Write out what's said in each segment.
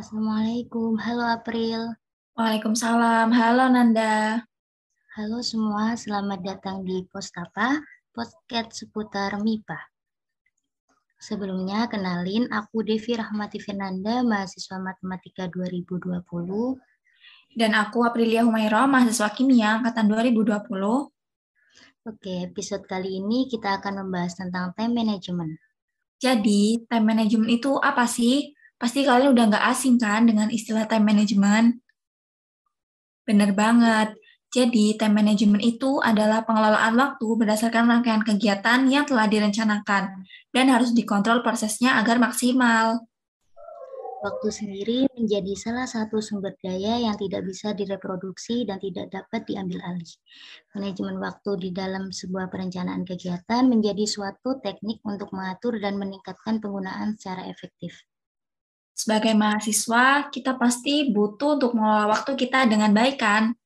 Assalamualaikum. Halo April. Waalaikumsalam. Halo Nanda. Halo semua, selamat datang di Postapa, podcast seputar MIPA. Sebelumnya, kenalin, aku Devi Rahmati Fernanda, mahasiswa Matematika 2020. Dan aku Aprilia Humaira, mahasiswa Kimia angkatan 2020. Oke, episode kali ini kita akan membahas tentang time management. Jadi, time management itu apa sih? Pasti kalian udah nggak asing kan dengan istilah time management? Bener banget. Jadi, time management itu adalah pengelolaan waktu berdasarkan rangkaian kegiatan yang telah direncanakan dan harus dikontrol prosesnya agar maksimal. Waktu sendiri menjadi salah satu sumber daya yang tidak bisa direproduksi dan tidak dapat diambil alih. Manajemen waktu di dalam sebuah perencanaan kegiatan menjadi suatu teknik untuk mengatur dan meningkatkan penggunaan secara efektif. Sebagai mahasiswa, kita pasti butuh untuk mengelola waktu kita dengan baik kan?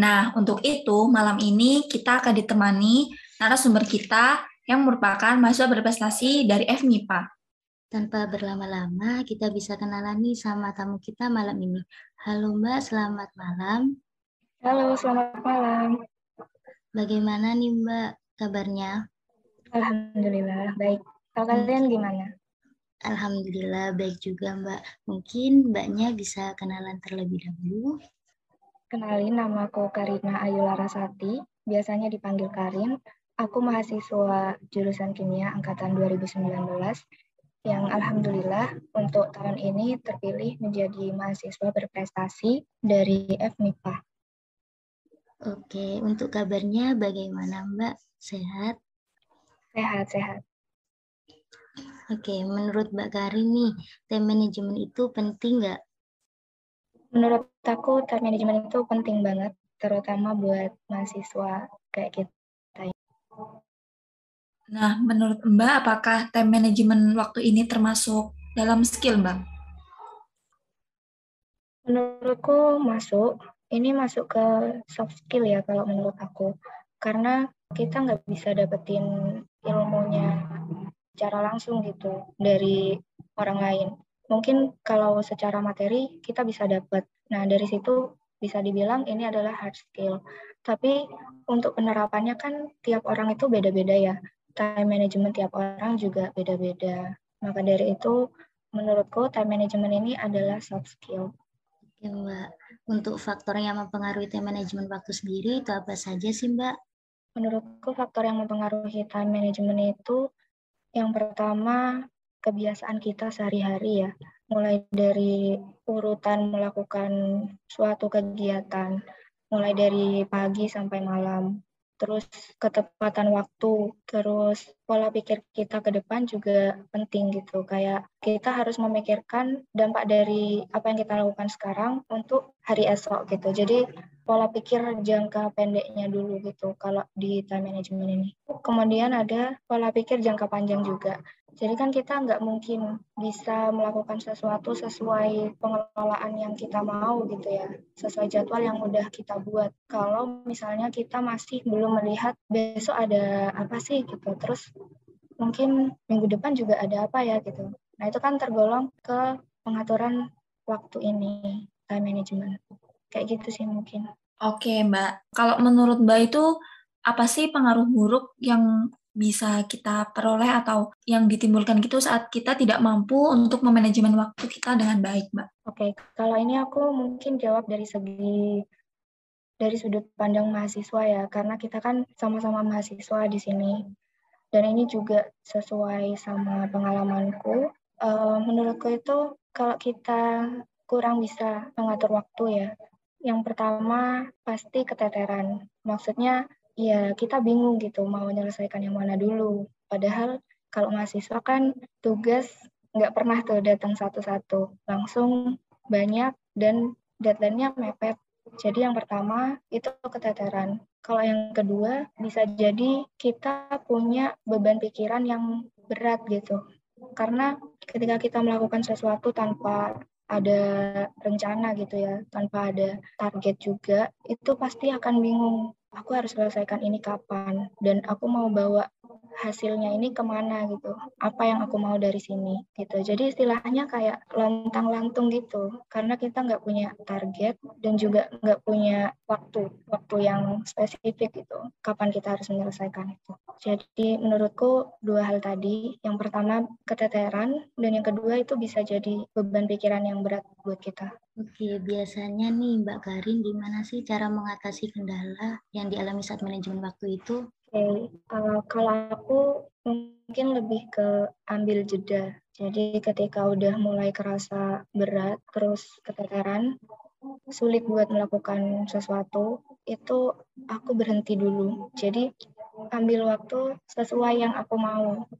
Nah, untuk itu malam ini kita akan ditemani narasumber kita yang merupakan mahasiswa berprestasi dari FMIPA. Tanpa berlama-lama, kita bisa kenalan nih sama tamu kita malam ini. Halo Mbak, selamat malam. Halo, selamat malam. Bagaimana nih Mbak kabarnya? Alhamdulillah, baik. Kalau kalian gimana? Alhamdulillah, baik juga Mbak. Mungkin Mbaknya bisa kenalan terlebih dahulu. Kenalin, nama aku Karina Ayu Larasati, biasanya dipanggil Karin. Aku mahasiswa jurusan kimia angkatan 2019 yang alhamdulillah untuk tahun ini terpilih menjadi mahasiswa berprestasi dari FMIPA. Oke, untuk kabarnya bagaimana Mbak? Sehat? Sehat, sehat. Oke, menurut Mbak Karin nih, time management itu penting nggak Menurut aku time management itu penting banget, terutama buat mahasiswa kayak kita. Nah, menurut Mbak, apakah time management waktu ini termasuk dalam skill, Mbak? Menurutku masuk. Ini masuk ke soft skill ya kalau menurut aku. Karena kita nggak bisa dapetin ilmunya secara langsung gitu dari orang lain mungkin kalau secara materi kita bisa dapat. Nah, dari situ bisa dibilang ini adalah hard skill. Tapi untuk penerapannya kan tiap orang itu beda-beda ya. Time management tiap orang juga beda-beda. Maka dari itu menurutku time management ini adalah soft skill. Oke Mbak, untuk faktor yang mempengaruhi time management waktu sendiri itu apa saja sih Mbak? Menurutku faktor yang mempengaruhi time management itu yang pertama kebiasaan kita sehari-hari ya, mulai dari urutan melakukan suatu kegiatan, mulai dari pagi sampai malam, terus ketepatan waktu, terus pola pikir kita ke depan juga penting gitu. Kayak kita harus memikirkan dampak dari apa yang kita lakukan sekarang untuk hari esok gitu. Jadi pola pikir jangka pendeknya dulu gitu kalau di time management ini. Kemudian ada pola pikir jangka panjang juga. Jadi kan kita nggak mungkin bisa melakukan sesuatu sesuai pengelolaan yang kita mau gitu ya, sesuai jadwal yang udah kita buat. Kalau misalnya kita masih belum melihat besok ada apa sih gitu, terus mungkin minggu depan juga ada apa ya gitu. Nah itu kan tergolong ke pengaturan waktu ini, time management. Kayak gitu sih mungkin. Oke Mbak, kalau menurut Mbak itu apa sih pengaruh buruk yang bisa kita peroleh atau yang ditimbulkan gitu saat kita tidak mampu untuk memanajemen waktu kita dengan baik, Mbak? Oke, kalau ini aku mungkin jawab dari segi dari sudut pandang mahasiswa ya, karena kita kan sama-sama mahasiswa di sini. Dan ini juga sesuai sama pengalamanku. Uh, menurutku itu kalau kita kurang bisa mengatur waktu ya, yang pertama pasti keteteran. Maksudnya ya kita bingung gitu mau menyelesaikan yang mana dulu. Padahal kalau mahasiswa kan tugas nggak pernah tuh datang satu-satu, langsung banyak dan deadline-nya mepet. Jadi yang pertama itu keteteran. Kalau yang kedua bisa jadi kita punya beban pikiran yang berat gitu. Karena ketika kita melakukan sesuatu tanpa ada rencana gitu ya, tanpa ada target juga, itu pasti akan bingung. Aku harus selesaikan ini kapan dan aku mau bawa hasilnya ini ke mana gitu apa yang aku mau dari sini gitu. Jadi istilahnya kayak lontang lantung gitu karena kita nggak punya target dan juga nggak punya waktu waktu yang spesifik gitu kapan kita harus menyelesaikan itu. Jadi menurutku dua hal tadi yang pertama keteteran dan yang kedua itu bisa jadi beban pikiran yang berat buat kita. Oke, biasanya nih Mbak Karin gimana sih cara mengatasi kendala yang dialami saat manajemen waktu itu? Oke, uh, kalau aku mungkin lebih ke ambil jeda. Jadi ketika udah mulai kerasa berat, terus keteteran, sulit buat melakukan sesuatu, itu aku berhenti dulu. Jadi ambil waktu sesuai yang aku mau.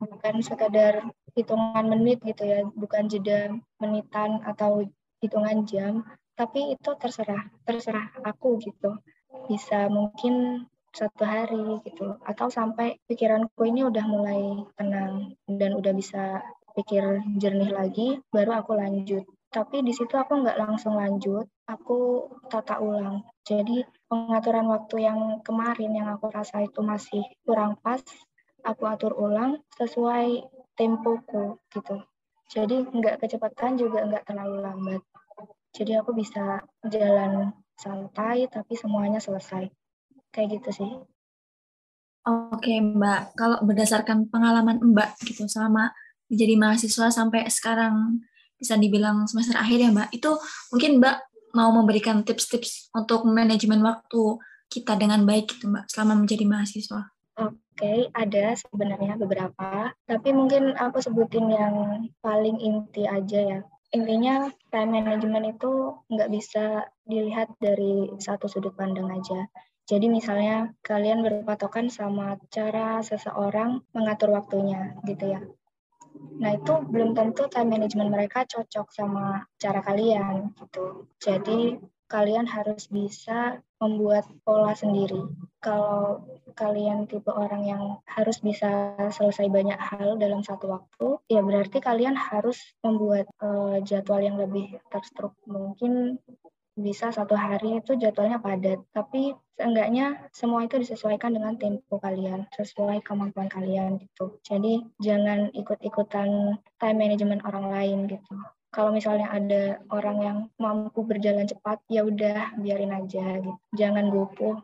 Bukan sekadar hitungan menit gitu ya, bukan jeda menitan atau hitungan jam, tapi itu terserah, terserah aku gitu. Bisa mungkin satu hari gitu atau sampai pikiranku ini udah mulai tenang dan udah bisa pikir jernih lagi baru aku lanjut. Tapi di situ aku nggak langsung lanjut aku tata ulang. Jadi pengaturan waktu yang kemarin yang aku rasa itu masih kurang pas aku atur ulang sesuai tempoku gitu. Jadi nggak kecepatan juga nggak terlalu lambat. Jadi aku bisa jalan santai tapi semuanya selesai kayak gitu sih. Oke Mbak, kalau berdasarkan pengalaman Mbak gitu selama menjadi mahasiswa sampai sekarang bisa dibilang semester akhir ya Mbak, itu mungkin Mbak mau memberikan tips-tips untuk manajemen waktu kita dengan baik gitu Mbak selama menjadi mahasiswa. Oke, okay, ada sebenarnya beberapa, tapi mungkin aku sebutin yang paling inti aja ya. Intinya time management itu nggak bisa dilihat dari satu sudut pandang aja. Jadi misalnya kalian berpatokan sama cara seseorang mengatur waktunya gitu ya. Nah itu belum tentu time management mereka cocok sama cara kalian gitu. Jadi kalian harus bisa membuat pola sendiri. Kalau kalian tipe orang yang harus bisa selesai banyak hal dalam satu waktu, ya berarti kalian harus membuat uh, jadwal yang lebih terstruktur. Mungkin bisa satu hari itu jadwalnya padat, tapi seenggaknya semua itu disesuaikan dengan tempo kalian, sesuai kemampuan kalian gitu. Jadi jangan ikut-ikutan time management orang lain gitu. Kalau misalnya ada orang yang mampu berjalan cepat, ya udah biarin aja gitu. Jangan gopoh,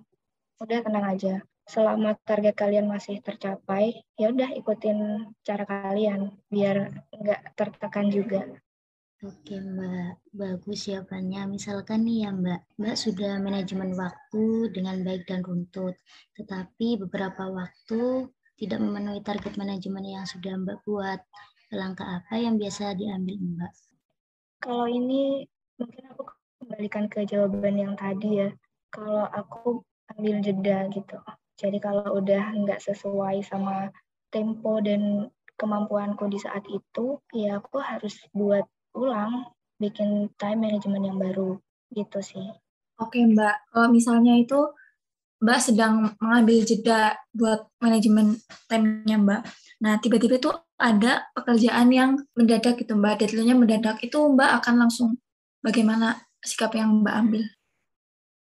udah tenang aja. Selama target kalian masih tercapai, ya udah ikutin cara kalian biar nggak tertekan juga. Oke Mbak, bagus jawabannya. Misalkan nih ya Mbak, Mbak sudah manajemen waktu dengan baik dan runtut, tetapi beberapa waktu tidak memenuhi target manajemen yang sudah Mbak buat. Langkah apa yang biasa diambil Mbak? Kalau ini mungkin aku kembalikan ke jawaban yang tadi ya. Kalau aku ambil jeda gitu. Jadi kalau udah nggak sesuai sama tempo dan kemampuanku di saat itu, ya aku harus buat ulang, bikin time management yang baru gitu sih. Oke Mbak, kalau misalnya itu Mbak sedang mengambil jeda buat manajemen time-nya Mbak. Nah, tiba-tiba itu ada pekerjaan yang mendadak gitu Mbak, deadline-nya mendadak, itu Mbak akan langsung bagaimana sikap yang Mbak ambil?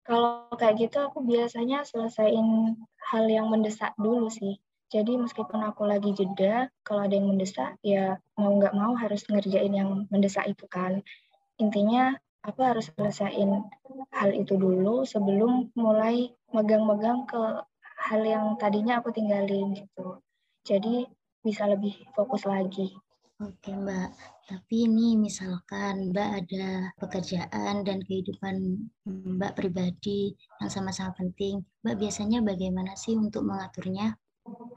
Kalau kayak gitu aku biasanya selesaiin hal yang mendesak dulu sih. Jadi meskipun aku lagi jeda, kalau ada yang mendesak, ya mau nggak mau harus ngerjain yang mendesak itu kan. Intinya aku harus selesaiin hal itu dulu sebelum mulai megang-megang ke hal yang tadinya aku tinggalin gitu. Jadi bisa lebih fokus lagi. Oke Mbak, tapi ini misalkan Mbak ada pekerjaan dan kehidupan Mbak pribadi yang sama-sama penting, Mbak biasanya bagaimana sih untuk mengaturnya?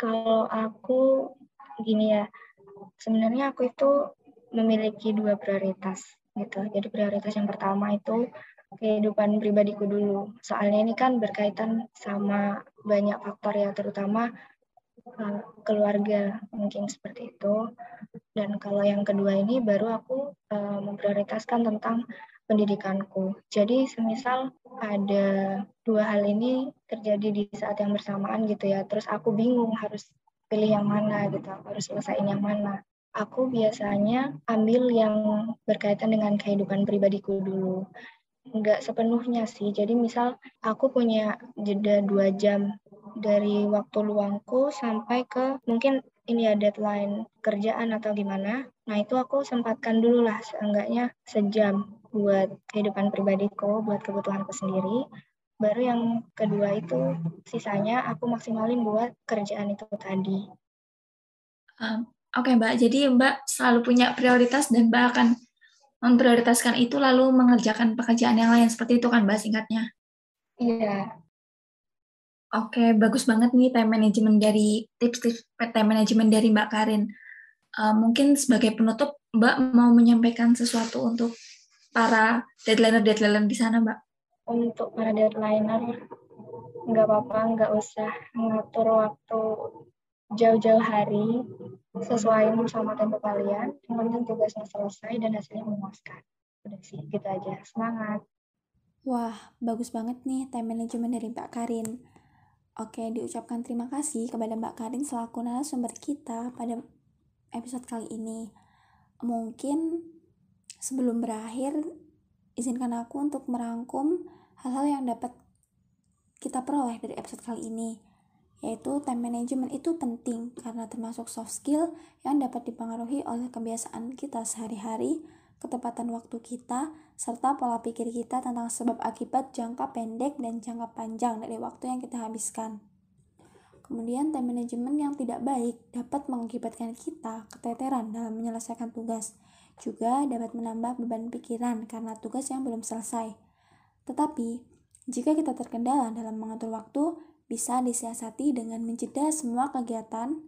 Kalau aku gini ya, sebenarnya aku itu memiliki dua prioritas gitu. Jadi prioritas yang pertama itu kehidupan pribadiku dulu. Soalnya ini kan berkaitan sama banyak faktor ya, terutama uh, keluarga mungkin seperti itu. Dan kalau yang kedua ini baru aku uh, memprioritaskan tentang pendidikanku. Jadi semisal ada dua hal ini terjadi di saat yang bersamaan gitu ya, terus aku bingung harus pilih yang mana gitu, harus selesaiin yang mana. Aku biasanya ambil yang berkaitan dengan kehidupan pribadiku dulu. Enggak sepenuhnya sih, jadi misal aku punya jeda dua jam dari waktu luangku sampai ke mungkin ini ya deadline kerjaan atau gimana. Nah itu aku sempatkan dulu lah seenggaknya sejam buat kehidupan pribadiku, buat kebutuhanku sendiri. Baru yang kedua itu sisanya aku maksimalin buat kerjaan itu tadi. Um, Oke okay, Mbak, jadi Mbak selalu punya prioritas dan Mbak akan memprioritaskan itu lalu mengerjakan pekerjaan yang lain. Seperti itu kan Mbak singkatnya? Iya. Oke, bagus banget nih time management dari tips-tips time management dari Mbak Karin. Uh, mungkin sebagai penutup, Mbak mau menyampaikan sesuatu untuk para deadliner-deadliner di sana, Mbak? Untuk para deadliner, nggak apa-apa, nggak usah ngatur waktu jauh-jauh hari sesuai sama tempo kalian. Yang penting tugasnya selesai dan hasilnya memuaskan. Udah sih, gitu aja. Semangat. Wah, bagus banget nih time management dari Mbak Karin. Oke, diucapkan terima kasih kepada Mbak Karin selaku narasumber kita pada episode kali ini. Mungkin sebelum berakhir, izinkan aku untuk merangkum hal-hal yang dapat kita peroleh dari episode kali ini yaitu time management itu penting karena termasuk soft skill yang dapat dipengaruhi oleh kebiasaan kita sehari-hari, ketepatan waktu kita, serta pola pikir kita tentang sebab akibat jangka pendek dan jangka panjang dari waktu yang kita habiskan. Kemudian time management yang tidak baik dapat mengakibatkan kita keteteran dalam menyelesaikan tugas, juga dapat menambah beban pikiran karena tugas yang belum selesai. Tetapi, jika kita terkendala dalam mengatur waktu, bisa disiasati dengan menjeda semua kegiatan,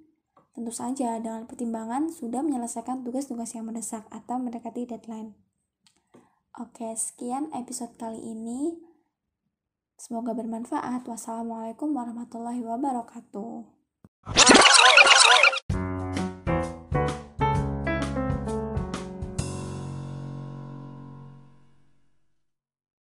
tentu saja dengan pertimbangan sudah menyelesaikan tugas-tugas yang mendesak atau mendekati deadline. Oke, sekian episode kali ini. Semoga bermanfaat. Wassalamualaikum warahmatullahi wabarakatuh.